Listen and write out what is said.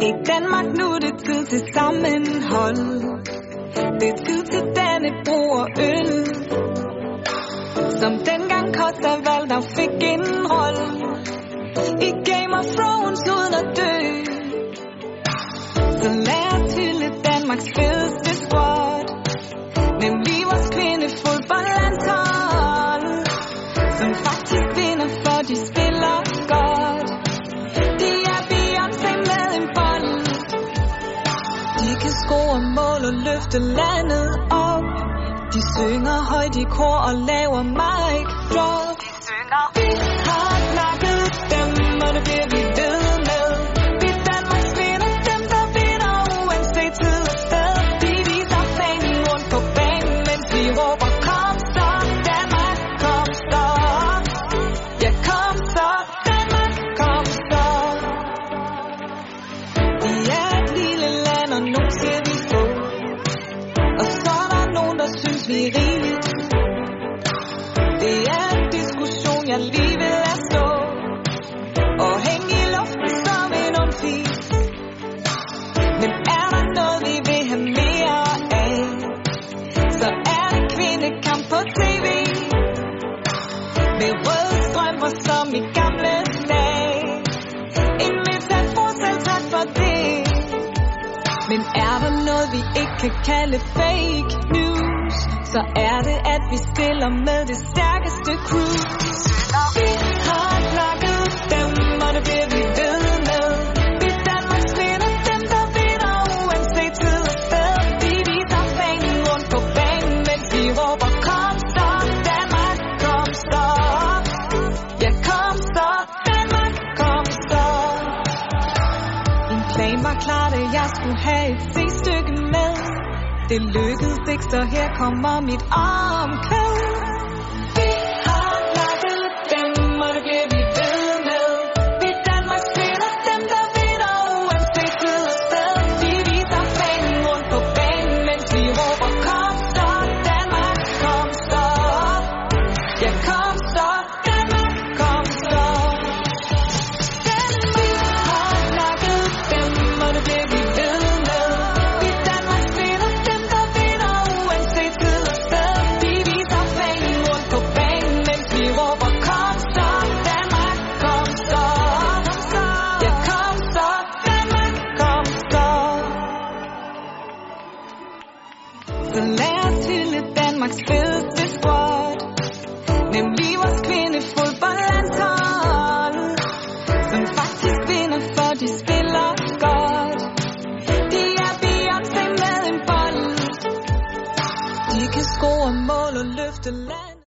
I Danmark nu er det tid til sammenhold. Det er tid til Dannebro og øl. Som dengang Costa Valdau fik en rolle. I Game of Thrones uden at dø. Så lad os hylde Danmarks fedeste squad løfte landet op. De synger højt i kor og laver mic drop De synger. Blive synes rigeligt Det er en diskussion, jeg lige vil lade stå Og hænge i luften som en undfis Men er der noget, vi vil have mere af? Så er det kvindekamp på tv Med kan kalde fake news Så er det, at vi stiller med det stærkeste crew Vi har var klart, at jeg skulle have et C-stykke med Det lykkedes ikke, så her kommer mit omkvæd til et Danmarks fedeste squad. Nemlig vores kvindefodboldlandshold som faktisk vinder, for de spiller godt. De er Beyoncé med en bold. De kan score mål og løfte land.